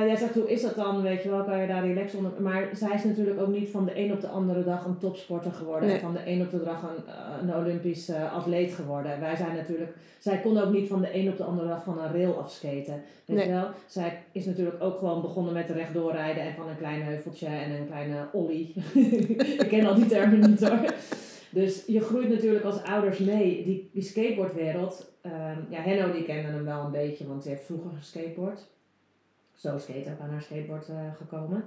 eh, jij zegt, hoe is dat dan? Weet je wel, kan je daar relaxed onder... Maar zij is natuurlijk ook niet van de een op de andere dag een topsporter geworden. Nee. En van de een op de dag een, eh, een Olympisch atleet geworden. Wij zijn natuurlijk... Zij kon ook niet van de een op de andere dag van een rail afskaten. Weet Nee. je wel? Zij is natuurlijk ook gewoon begonnen met rechtdoor rijden. En van een klein heuveltje en een kleine ollie. Ik ken al die termen niet hoor. Dus je groeit natuurlijk als ouders mee. Die, die skateboardwereld. ehm, ja, Henno die kende hem wel een beetje, want hij heeft vroeger geskateboard. Zo is Kate ook aan haar skateboard eh, gekomen.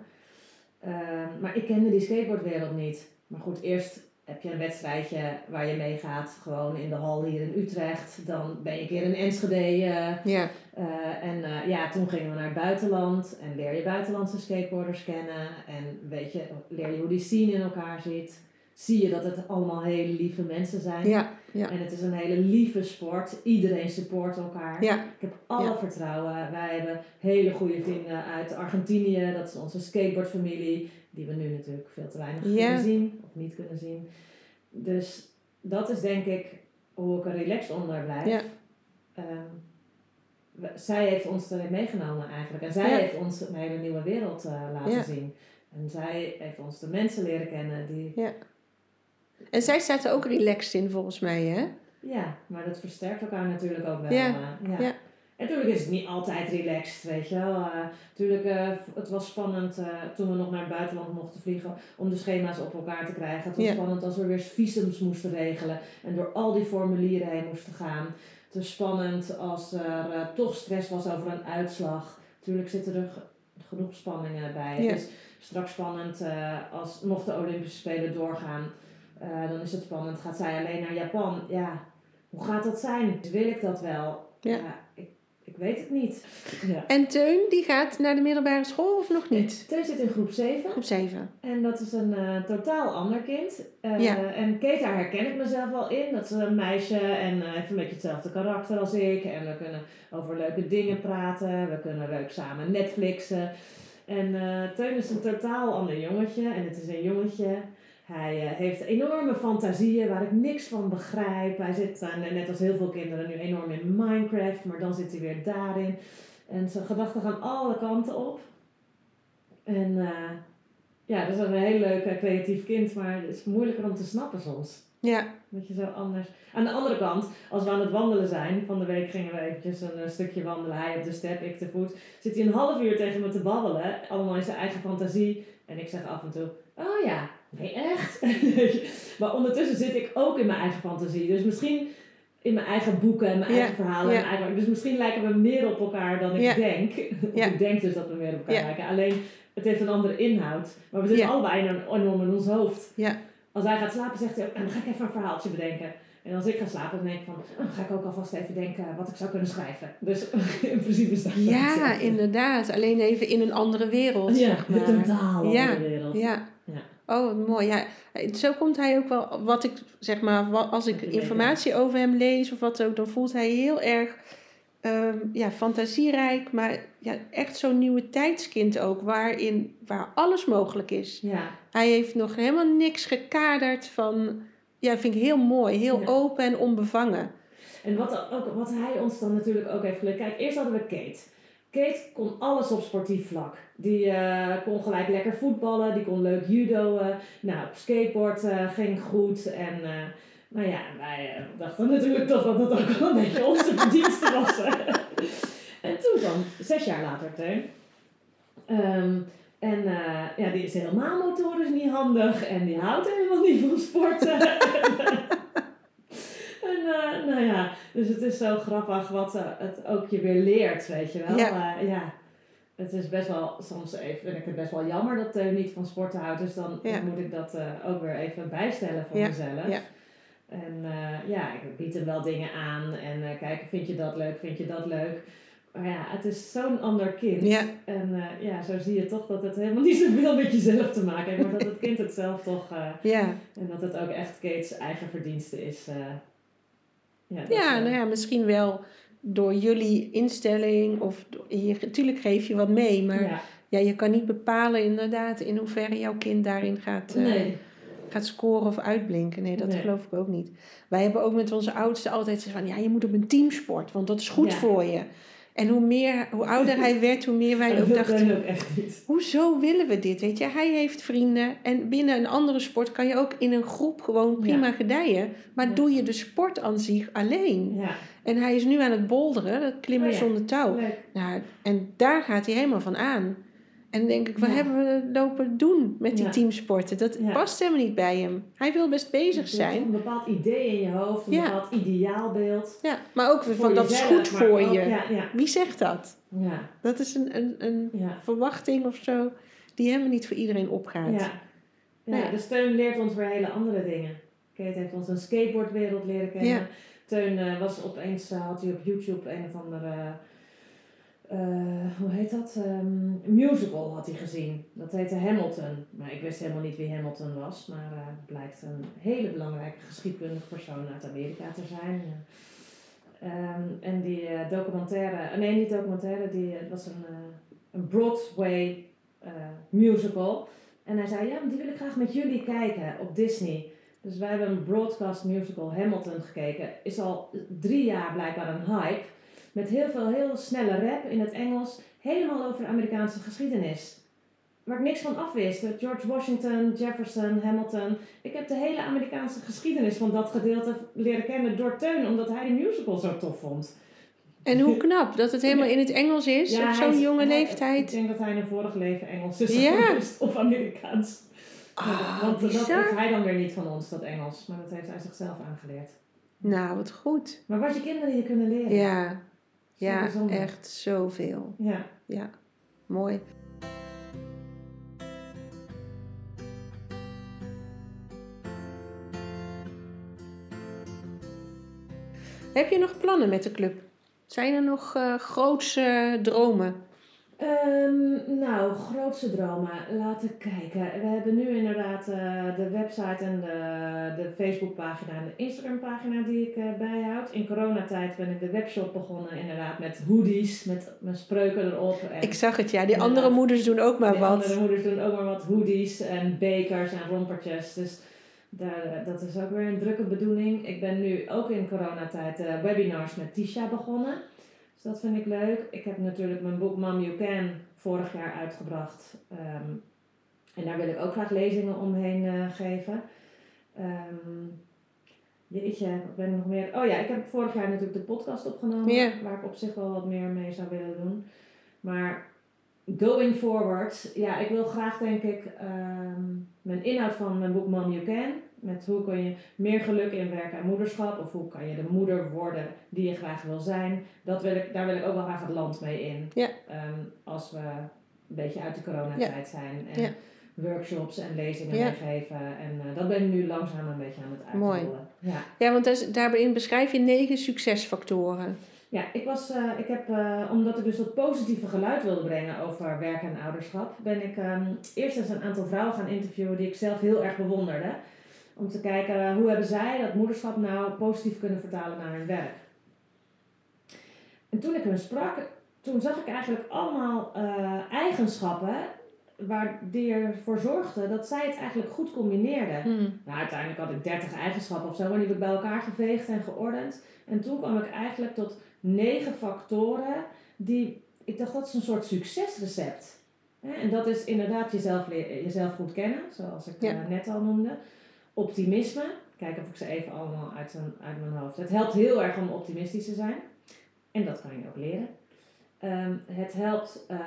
Ehm, maar ik kende die skateboardwereld niet. Maar goed, eerst heb je een wedstrijdje waar je meegaat. Gewoon in de hal hier in Utrecht. Dan ben je een keer in Enschede. eh, Ja, eh, en ja, toen gingen we naar het buitenland en leer je buitenlandse skateboarders kennen. En weet je, leer je hoe die scene in elkaar zit. Zie je dat het allemaal hele lieve mensen zijn. ja, ja. En het is een hele lieve sport. Iedereen support elkaar. Ja. Ik heb alle Ja. vertrouwen. Wij hebben hele goede vrienden uit Argentinië. Dat is onze skateboardfamilie. Die we nu natuurlijk veel te weinig kunnen zien. Of niet kunnen zien. Dus dat is denk ik hoe ik er relaxed onder blijf. Ja. Ehm, we- zij heeft ons erin meegenomen eigenlijk. En zij heeft ons een hele nieuwe wereld eh, laten zien. En zij heeft ons de mensen leren kennen die... En zij staat er ook relaxed in volgens mij, hè? Ja, maar dat versterkt elkaar natuurlijk ook wel. Ja, eh, ja. ja. En natuurlijk is het niet altijd relaxed, weet je wel. Eh, natuurlijk, eh, het was spannend toen we nog naar het buitenland mochten vliegen om de schema's op elkaar te krijgen. Het was Ja. spannend als we weer visums moesten regelen en door al die formulieren heen moesten gaan. Het was spannend als er toch stress was over een uitslag. Natuurlijk zitten er ge- genoeg spanningen bij. Ja. Het is straks spannend als nog de Olympische Spelen doorgaan. Eh, dan is het spannend. Gaat zij alleen naar Japan? Ja, hoe gaat dat zijn? Wil ik dat wel? Ja. ik, ik weet het niet. Ja. En Teun, die gaat naar de middelbare school of nog niet? Teun zit in groep 7 Groep 7. en dat is een eh, totaal ander kind. Eh, Ja. En Kate, daar herken ik mezelf wel in. Dat is een meisje en eh, heeft een beetje hetzelfde karakter als ik. En we kunnen over leuke dingen praten. We kunnen leuk samen Netflixen. En eh Teun is een totaal ander jongetje. En het is een jongetje. Hij eh, heeft enorme fantasieën waar ik niks van begrijp. Hij zit, eh, net als heel veel kinderen, nu enorm in Minecraft. Maar dan zit hij weer daarin. En zijn gedachten gaan alle kanten op. En eh, ja, dat is een heel leuk creatief kind, maar het is moeilijker om te snappen soms. Ja, Dat je zo anders. Aan de andere kant, als we aan het wandelen zijn, van de week gingen we eventjes een eh, stukje wandelen, hij op de step, ik te voet, zit hij een half uur tegen me te babbelen, allemaal in zijn eigen fantasie. En ik zeg af en toe, oh ja, nee echt? maar ondertussen zit ik ook in mijn eigen fantasie. Dus misschien in mijn eigen boeken en mijn Ja, eigen verhalen. en ja. eigen, dus misschien lijken we meer op elkaar dan ik Ja. denk. Ik denk dus dat we meer op elkaar lijken. Alleen, het heeft een andere inhoud. Maar we zitten allebei enorm in ons hoofd. Als hij gaat slapen, zegt hij ook, en dan ga ik even een verhaaltje bedenken. En als ik ga slapen, dan denk ik van, oh, dan ga ik ook alvast even denken wat ik zou kunnen schrijven. Dus in principe staat dat ja inderdaad. Alleen even in een andere wereld, Ja, zeg maar. een totaal andere wereld. Ja. Oh, wat mooi. Ja, zo komt hij ook wel, wat ik zeg maar, als ik informatie over hem lees of wat ook, dan voelt hij heel erg ehm, ja, fantasierijk, maar ja, echt zo'n nieuwe tijdskind ook, waarin, waar alles mogelijk is. Ja. Hij heeft nog helemaal niks gekaderd van, ja, vind ik heel mooi, heel Ja. open en onbevangen. En wat, ook, wat hij ons dan natuurlijk ook heeft geleerd. Kijk, eerst hadden we Kate. Kate kon alles op sportief vlak. Die eh, kon gelijk lekker voetballen, die kon leuk judoën. Nou, skateboard eh, ging goed. En eh, nou ja, wij dachten natuurlijk toch dat dat ook wel een beetje onze verdienste was. en toen dan, zes jaar later, Teun. Ehm, en ja, die is helemaal motorisch niet handig en die houdt helemaal niet van sporten. en eh, nou ja, dus het is zo grappig wat het ook je weer leert, weet je wel. Ja. Eh, ja. Het is best wel, soms even, vind ik het best wel jammer dat Teun niet van sporten houdt. Dus dan Ja. moet ik dat eh, ook weer even bijstellen voor Ja, mezelf. ja. En ja, ik bied hem wel dingen aan. En kijken, vind je dat leuk, vind je dat leuk? Maar ja, het is zo'n ander kind. Ja. En uh, ja, zo zie je toch dat het helemaal niet zoveel met jezelf te maken heeft. Maar dat het kind het zelf toch... Uh, Ja. En dat het ook echt Kate's eigen verdienste is. Uh, ja, ja nou ja, misschien wel door jullie instelling. Of hier, natuurlijk geef je wat mee. Maar ja. ja. je kan niet bepalen inderdaad in hoeverre jouw kind daarin gaat... Uh, nee gaat scoren of uitblinken. Nee, dat nee. geloof ik ook niet. Wij hebben ook met onze oudste altijd gezegd van... ja, je moet op een teamsport, want dat is goed voor je. En hoe, meer, hoe ouder hij werd, hoe meer wij ook dachten... Ook echt niet. Hoezo willen we dit, weet je? Hij heeft vrienden en binnen een andere sport... kan je ook in een groep gewoon prima ja. gedijen. Maar ja. doe je de sport aan zich alleen. Ja. En hij is nu aan het bolderen, dat klimmen oh, zonder touw. Nou, en daar gaat hij helemaal van aan. En denk ik, wat ja. hebben we lopen doen met die ja. teamsporten? Dat ja. past helemaal niet bij hem. Hij wil best bezig zijn. Een bepaald idee in je hoofd, een bepaald ideaalbeeld. Ja, maar ook van dat is goed voor ook, je. Wie zegt dat? Ja. Dat is een, een, een verwachting of zo die helemaal niet voor iedereen opgaat. Ja. Ja, nee. de steun leert ons weer hele andere dingen. Kate heeft ons een skateboardwereld leren kennen. Teun uh, was opeens, uh, had hij op YouTube een of andere... Uh, hoe heet dat? Um, musical had hij gezien. Dat heette Hamilton. Maar ik wist helemaal niet wie Hamilton was. Maar uh, blijkt een hele belangrijke geschiedkundige persoon uit Amerika te zijn. Um, en die uh, documentaire, nee niet documentaire, die, was een, een Broadway musical. En hij zei, ja, die wil ik graag met jullie kijken op Disney. Dus wij hebben een broadcast musical Hamilton gekeken. Is al drie jaar blijkbaar een hype. Met heel veel heel snelle rap in het Engels. Helemaal over de Amerikaanse geschiedenis. waar ik niks van afwist. George Washington, Jefferson, Hamilton. Ik heb de hele Amerikaanse geschiedenis van dat gedeelte leren kennen door Teun, omdat hij de musical zo tof vond. En hoe knap dat het helemaal in het Engels is Ja, op zo'n jonge hij- leeftijd. Ik denk dat hij in een vorig leven Engels is Ja. of Amerikaans. Ah, Want dat heeft hij dan weer niet van ons, dat Engels. Maar dat heeft hij zichzelf aangeleerd. Nou, wat goed. Maar wat je kinderen je kunnen leren. Ja, ja echt zoveel. Ja. Ja, mooi. Heb je nog plannen met de club? Zijn er nog eh grootse dromen? Ehm, nou, grootste dromen. Laten kijken. We hebben nu inderdaad eh, de website en de, de Facebookpagina en de Instagrampagina die ik eh, bijhoud. In coronatijd ben ik de webshop begonnen inderdaad met hoodies, met mijn spreuken erop. En Ik zag het, ja. Die andere moeders doen ook maar wat. andere moeders doen ook maar wat hoodies en bekers en rompertjes. Dus daar, eh, dat is ook weer een drukke bedoeling. Ik ben nu ook in coronatijd eh, webinars met Tisha begonnen. Dus dat vind ik leuk. Ik heb natuurlijk mijn boek Mom You Can vorig jaar uitgebracht. Ehm, en daar wil ik ook graag lezingen omheen eh, geven. Ehm, jeetje, wat ben ik nog meer? Oh ja, ik heb vorig jaar natuurlijk de podcast opgenomen. Waar ik op zich wel wat meer mee zou willen doen. Maar going forward, ja, ik wil graag denk ik ehm, mijn inhoud van mijn boek Mom You Can. Met hoe kun je meer geluk inwerken aan moederschap. Of hoe kan je de moeder worden die je graag wil zijn. Dat wil ik, daar wil ik ook wel graag het land mee in. Ja. Ehm, als we een beetje uit de coronatijd zijn. En Ja. workshops en lezingen Ja. meegeven. En eh, dat ben ik nu langzaam een beetje aan het Mooi. uitrollen. Ja. Ja, want is- daarin beschrijf je negen succesfactoren. Ja, ik was, eh, ik heb, eh, omdat ik dus dat positieve geluid wilde brengen over werk en ouderschap, ben ik ehm, eerst eens een aantal vrouwen gaan interviewen die ik zelf heel erg bewonderde. Om te kijken eh, hoe hebben zij dat moederschap nou positief kunnen vertalen naar hun werk. En toen ik hun sprak, toen zag ik eigenlijk allemaal eh, eigenschappen waar die ervoor zorgden dat zij het eigenlijk goed combineerden. Hmm. Nou, uiteindelijk had ik 30 eigenschappen of zo, maar die heb ik bij elkaar geveegd en geordend. En toen kwam ik eigenlijk tot negen factoren die, ik dacht dat is een soort succesrecept. En dat is inderdaad jezelf, jezelf goed kennen, zoals ik Ja. eh, net al noemde. Optimisme, kijken of ik ze even allemaal uit, een- uit mijn hoofd. Het helpt heel erg om optimistisch te zijn. En dat kan je ook leren. Ehm, het helpt, eh,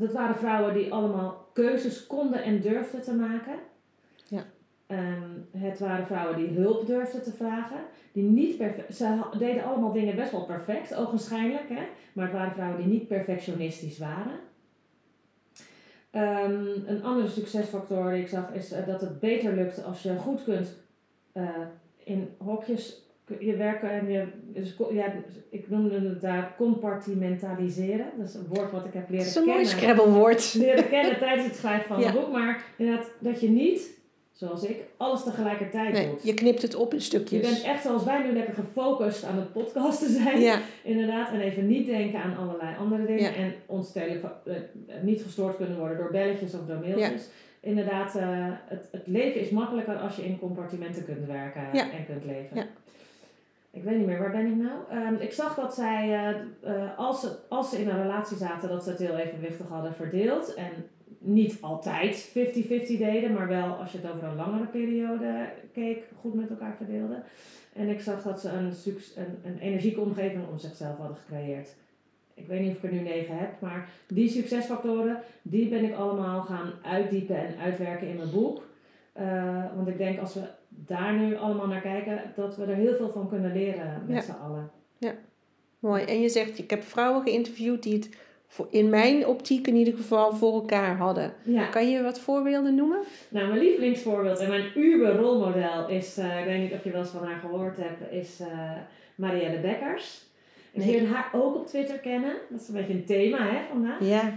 dat waren vrouwen die allemaal keuzes konden en durfden te maken. Ja. Ehm, het waren vrouwen die hulp durfden te vragen. Die niet perfect, ze deden allemaal dingen best wel perfect, ogenschijnlijk. Hè? Maar het waren vrouwen die niet perfectionistisch waren. Ehm, een andere succesfactor die ik zag is eh, dat het beter lukt als je goed kunt eh, in hokjes je werken en je, dus, ja, ik noemde het daar compartimentaliseren. Dat is een woord wat ik heb Het leren is een mooi kennen scrabblewoord. leren kennen tijdens het schrijven van Ja. het boek. Maar inderdaad, dat je niet, zoals ik, alles tegelijkertijd Nee, doet. je knipt het op in Je stukjes. bent echt zoals wij nu lekker gefocust aan het podcasten zijn. Ja, Inderdaad, en even niet denken aan allerlei andere dingen. Ja. En ons telefoon eh, niet gestoord kunnen worden door belletjes of door mailtjes. Inderdaad, eh, het, het leven is makkelijker als je in compartimenten kunt werken en kunt leven. Ja. Ik weet niet meer, waar ben ik nou? Ehm, ik zag dat zij, eh, als, ze, als ze in een relatie zaten, dat ze het heel evenwichtig hadden verdeeld. En niet altijd 50-50 deden, maar wel als je het over een langere periode keek, goed met elkaar verdeelden. En ik zag dat ze een, een, een energieke omgeving om zichzelf hadden gecreëerd. Ik weet niet of ik er nu negen heb, maar die succesfactoren, die ben ik allemaal gaan uitdiepen en uitwerken in mijn boek. Eh, want ik denk als we daar nu allemaal naar kijken, dat we er heel veel van kunnen leren met Ja. z'n allen. mooi. En je zegt, ik heb vrouwen geïnterviewd die het in mijn optiek in ieder geval voor elkaar hadden. Ja, Kan je wat voorbeelden noemen? nou mijn lievelingsvoorbeeld en mijn uber rolmodel is, eh, ik weet niet of je wel eens van haar gehoord hebt, is eh Marielle Bekkers. En Nee. haar ook op Twitter kennen. Dat is een beetje een thema hè, vandaag. Ja.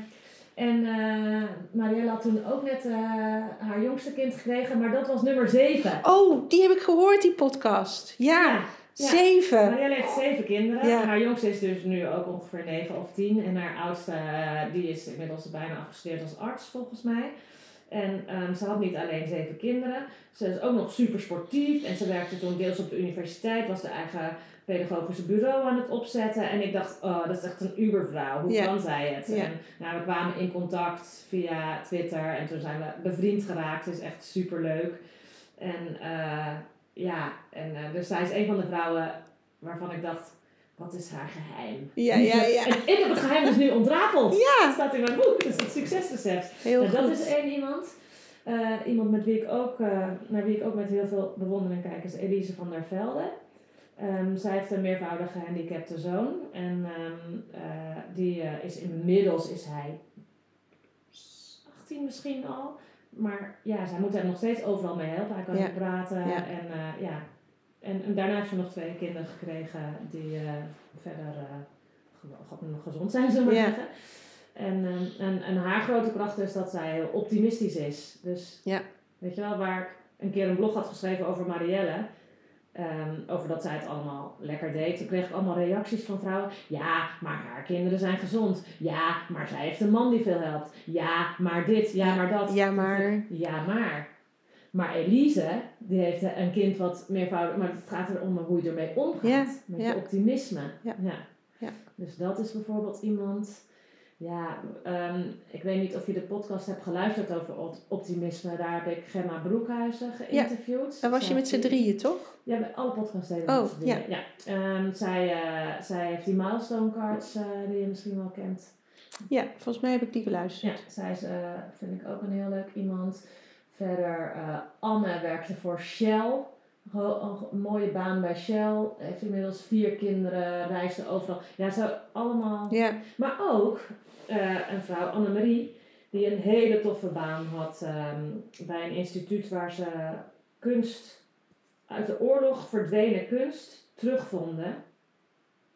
En eh Marielle had toen ook net haar jongste kind gekregen, maar dat was nummer 7. Oh, die heb ik gehoord, die podcast. Ja, ja. Zeven. Marielle heeft zeven kinderen. Ja. Haar jongste is dus nu ook ongeveer 9 of 10. En haar oudste, eh, die is inmiddels bijna afgestudeerd als arts volgens mij. En ehm, ze had niet alleen zeven kinderen. Ze is ook nog super sportief. En ze werkte toen deels op de universiteit. Was de eigen pedagogische bureau aan het opzetten. En ik dacht, oh, dat is echt een ubervrouw. Hoe kan zij het? En nou, we kwamen in contact via Twitter. En toen zijn we bevriend geraakt. Ze is echt super leuk. En eh, ja, en, eh, dus zij is een van de vrouwen waarvan ik dacht, wat is haar geheim? Ja, ja, ja. En ik heb het geheim dus nu ontrafeld. Ja. Dat staat in mijn boek. Dat is het succesrecept. Heel Nou, dat goed. is één iemand. Eh, iemand met wie ik ook, eh, naar wie ik ook met heel veel bewondering kijk, is Elise van der Velde. Ehm, zij heeft een meervoudig gehandicapte zoon. En ehm, eh, die is inmiddels is hij 18 misschien al. Maar ja, zij moet hem nog steeds overal mee helpen. Hij kan Ja. praten. Ja. En, eh, ja. en, en daarna heeft ze nog twee kinderen gekregen die eh, verder eh, gezond zijn, zullen we Ja. zeggen. En, ehm, en, en haar grote kracht is dat zij heel optimistisch is. Dus Ja. weet je wel, waar ik een keer een blog had geschreven over Marielle. Ehm, over dat zij het allemaal lekker deed. Toen kreeg ik allemaal reacties van vrouwen. Ja, maar haar kinderen zijn gezond. Ja, maar zij heeft een man die veel helpt. Ja, maar dit. Ja, maar dat. Ja, maar... Ja, maar. Maar Elise, die heeft een kind wat meervoudig... Maar het gaat erom hoe je ermee omgaat. Ja, met ja. je optimisme. Ja. Ja. Dus dat is bijvoorbeeld iemand... Ja, ehm, ik weet niet of je de podcast hebt geluisterd over op- optimisme. Daar heb ik Gemma Broekhuizen geïnterviewd. Dan was je Zij met z'n drieën, toch? Ja, bij alle podcasts deden Oh, drieën. ja. Ehm, zij, eh, zij heeft die milestone cards eh, die je misschien wel kent. Ja, volgens mij heb ik die geluisterd. Ja, zij is, eh, vind ik ook een heel leuk iemand. Verder, Anne werkte voor Shell. Een mooie baan bij Shell. Heeft inmiddels vier kinderen, reisde overal. Ja, zo allemaal. Ja, Maar ook eh, een vrouw, Annemarie, die een hele toffe baan had ehm, bij een instituut waar ze kunst uit de oorlog verdwenen kunst terugvonden.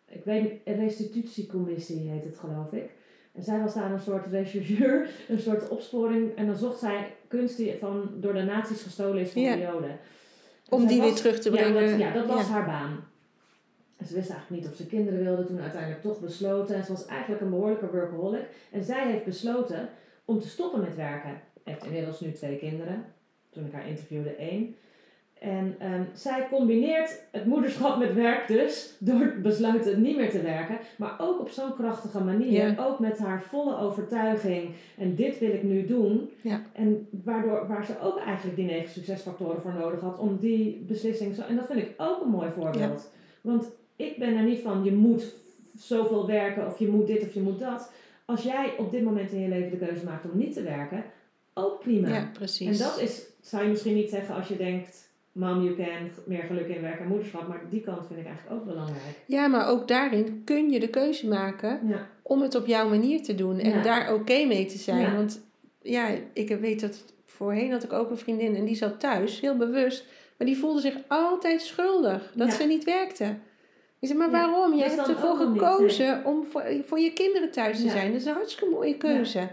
Ik weet niet, een restitutiecommissie heet het geloof ik. En zij was daar een soort rechercheur, een soort opsporing. En dan zocht zij kunst die van, door de nazi's gestolen is van Ja. de joden. Om zij die was- weer terug te ja, brengen. dat, ja, dat was Ja. haar baan. En ze wist eigenlijk niet of ze kinderen wilde, toen uiteindelijk toch besloten. En ze was eigenlijk een behoorlijke workaholic. En zij heeft besloten om te stoppen met werken. Heeft inmiddels nu twee kinderen. Toen ik haar interviewde, één. En ehm, zij combineert het moederschap met werk dus, door besluiten niet meer te werken, maar ook op zo'n krachtige manier, Ja. ook met haar volle overtuiging en dit wil ik nu doen. Ja. En waardoor, waar ze ook eigenlijk die negen succesfactoren voor nodig had om die beslissing zo, en dat vind ik ook een mooi voorbeeld. Want ik ben er niet van, je moet zoveel werken of je moet dit of je moet dat. Als jij op dit moment in je leven de keuze maakt om niet te werken, ook prima. Ja, precies. En dat is, zou je misschien niet zeggen als je denkt, mom you can, meer geluk in werk en moederschap. Maar die kant vind ik eigenlijk ook belangrijk. Ja, maar ook daarin kun je de keuze maken Ja, om het op jouw manier te doen. En Ja. daar oké mee te zijn. Ja. Want ja, ik weet dat voorheen had ik ook een vriendin en die zat thuis, heel bewust. Maar die voelde zich altijd schuldig dat ze niet werkte. Ik zei, maar waarom? Jij is hebt ervoor niet, gekozen om voor, voor je kinderen thuis te zijn. Dat is een hartstikke mooie keuze.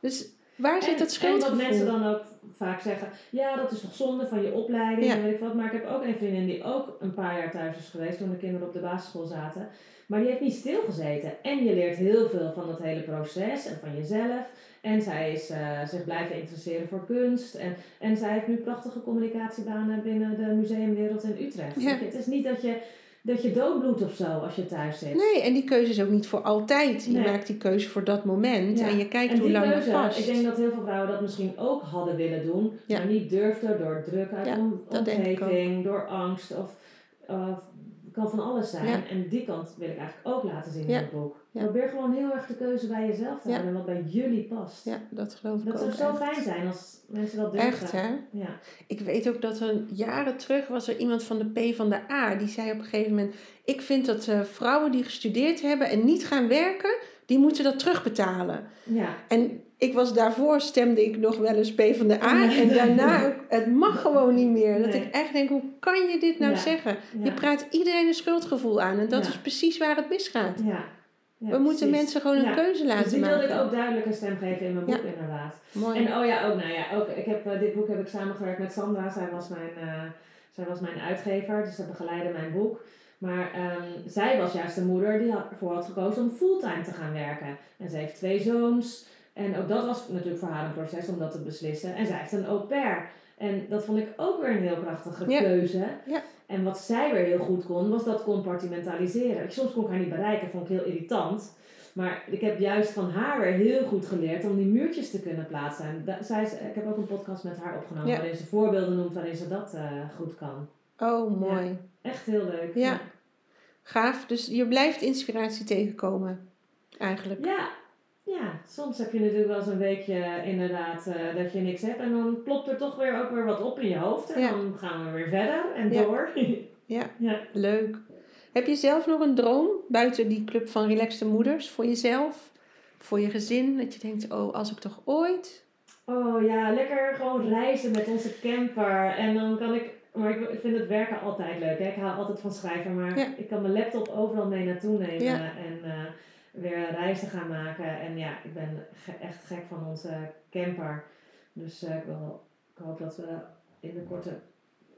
Dus waar zit en, dat en schuldgevoel? wat mensen dan ook vaak zeggen, ja dat is toch zonde van je opleiding Ja. en weet ik wat. Maar ik heb ook een vriendin die ook een paar jaar thuis is geweest toen de kinderen op de basisschool zaten. Maar die heeft niet stilgezeten. En je leert heel veel van dat hele proces en van jezelf. En zij is eh, zich blijven interesseren voor kunst. En, en zij heeft nu prachtige communicatiebanen binnen de museumwereld in Utrecht. Ja. Het is niet dat je, dat je doodbloedt of zo als je thuis zit. Nee, en die keuze is ook niet voor altijd. Je Nee. maakt die keuze voor dat moment Ja. en je kijkt En hoe lang keuze, dat past. ik denk dat heel veel vrouwen dat misschien ook hadden willen doen, Ja. maar niet durfden door druk uit Ja, omgeving, door angst of uh, kan van alles zijn. Ja. En die kant wil ik eigenlijk ook laten zien in het boek. Ja. Probeer gewoon heel erg de keuze bij jezelf te houden en wat bij jullie past. Ja, dat geloof ik Dat ook zou zo echt. fijn zijn als mensen dat durven. Echt, hè? Ja. Ik weet ook dat er jaren terug was er iemand van de P van de A. Die zei op een gegeven moment... Ik vind dat eh, vrouwen die gestudeerd hebben en niet gaan werken... Die moeten dat terugbetalen. Ja. En ik was daarvoor stemde ik nog wel eens P van de A. En daarna het mag gewoon niet meer. Dat Nee. ik echt denk, hoe kan je dit nou Ja. zeggen? Ja. Je praat iedereen een schuldgevoel aan. En dat Ja. is precies waar het misgaat. We moeten mensen gewoon een keuze Dus laten die wilde ik ook duidelijk een stem geven in mijn boek inderdaad. Mooi. En oh ja, ook, nou ja, ook, ik heb, eh, dit boek heb ik samengewerkt met Sandra. Zij was mijn, eh, zij was mijn uitgever, dus ze begeleidde mijn boek. Maar ehm, zij was juist de moeder die ervoor had gekozen om fulltime te gaan werken. En ze heeft twee zoons. En ook dat was natuurlijk voor haar een proces om dat te beslissen. En zij heeft een au pair. En dat vond ik ook weer een heel krachtige Ja. keuze. Ja. En wat zij weer heel goed kon, was dat compartimentaliseren. Ik- Soms kon ik haar niet bereiken, vond ik heel irritant. Maar ik heb juist van haar weer heel goed geleerd om die muurtjes te kunnen plaatsen. En da- zij is, ik heb ook een podcast met haar opgenomen Ja. waarin ze voorbeelden noemt waarin ze dat eh, goed kan. Oh, mooi. Echt heel leuk. Ja. Gaaf. Dus je blijft inspiratie tegenkomen. Eigenlijk. Ja, ja, soms heb je natuurlijk wel eens een weekje inderdaad eh, dat je niks hebt. En dan plopt er toch weer ook weer wat op in je hoofd. En Ja. dan gaan we weer verder en Ja. door. Ja. ja. Leuk. Heb je zelf nog een droom buiten die club van relaxte moeders voor jezelf? Voor je gezin? Dat je denkt, oh, als ik toch ooit... Oh ja, lekker gewoon reizen met onze camper. En dan kan ik... Maar ik vind het werken altijd leuk. Hè? Ik hou altijd van schrijven. Maar Ja. ik kan mijn laptop overal mee naartoe nemen. Ja. En eh, weer reizen gaan maken. En ja, ik ben ge- echt gek van onze camper. Dus eh, ik, wil, ik hoop dat we in de korte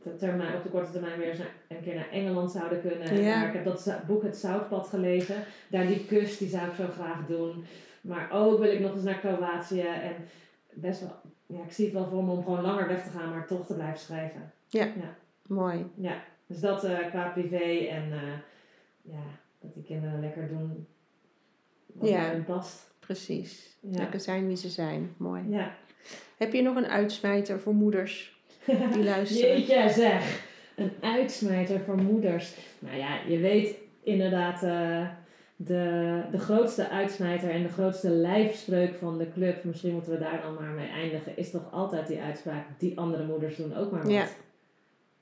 te- termijn, op de korte termijn weer eens een keer naar Engeland zouden kunnen. En Ja. daar- ik heb dat boek Het Zoutpad gelezen. Daar die kust, die zou ik zo graag doen. Maar ook wil ik nog eens naar Kroatië. En best wel, ja, ik zie het wel voor me om gewoon langer weg te gaan, maar toch te blijven schrijven. Mooi. Ja, dus dat eh, qua privé en eh, ja, dat die kinderen lekker doen wat Ja. bij past. Precies. Ja. Lekker zijn wie ze zijn. Mooi. Ja. Heb je nog een uitsmijter voor moeders die luisteren? Jeetje zeg, een uitsmijter voor moeders. Nou ja, je weet inderdaad eh, de, de grootste uitsmijter en de grootste lijfspreuk van de club. Misschien moeten we daar dan maar mee eindigen. Is toch altijd die uitspraak, die andere moeders doen ook maar wat. Ja.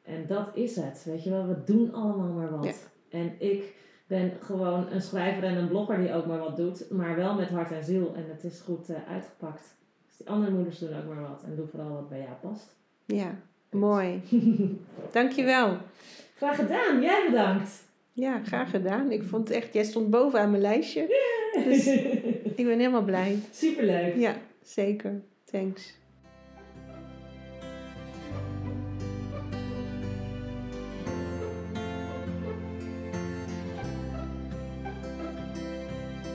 En dat is het. Weet je wel, we doen allemaal maar wat. Ja. En ik ben gewoon een schrijver en een blogger die ook maar wat doet. Maar wel met hart en ziel. En het is goed eh, uitgepakt. Dus die andere moeders doen ook maar wat. En doe vooral wat bij jou past. Ja, mooi. Dankjewel. Graag gedaan. Jij bedankt. Ja, graag gedaan. Ik vond echt, jij stond bovenaan mijn lijstje. Dus ik ben helemaal blij. Superleuk. Ja, zeker. Thanks.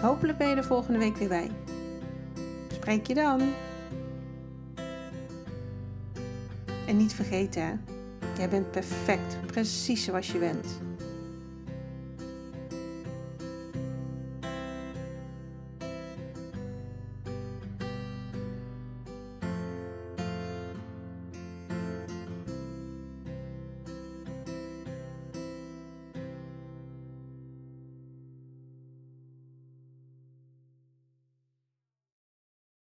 Hopelijk ben je er volgende week weer bij. Spreek je dan. En niet vergeten hè, jij bent perfect, precies zoals je bent.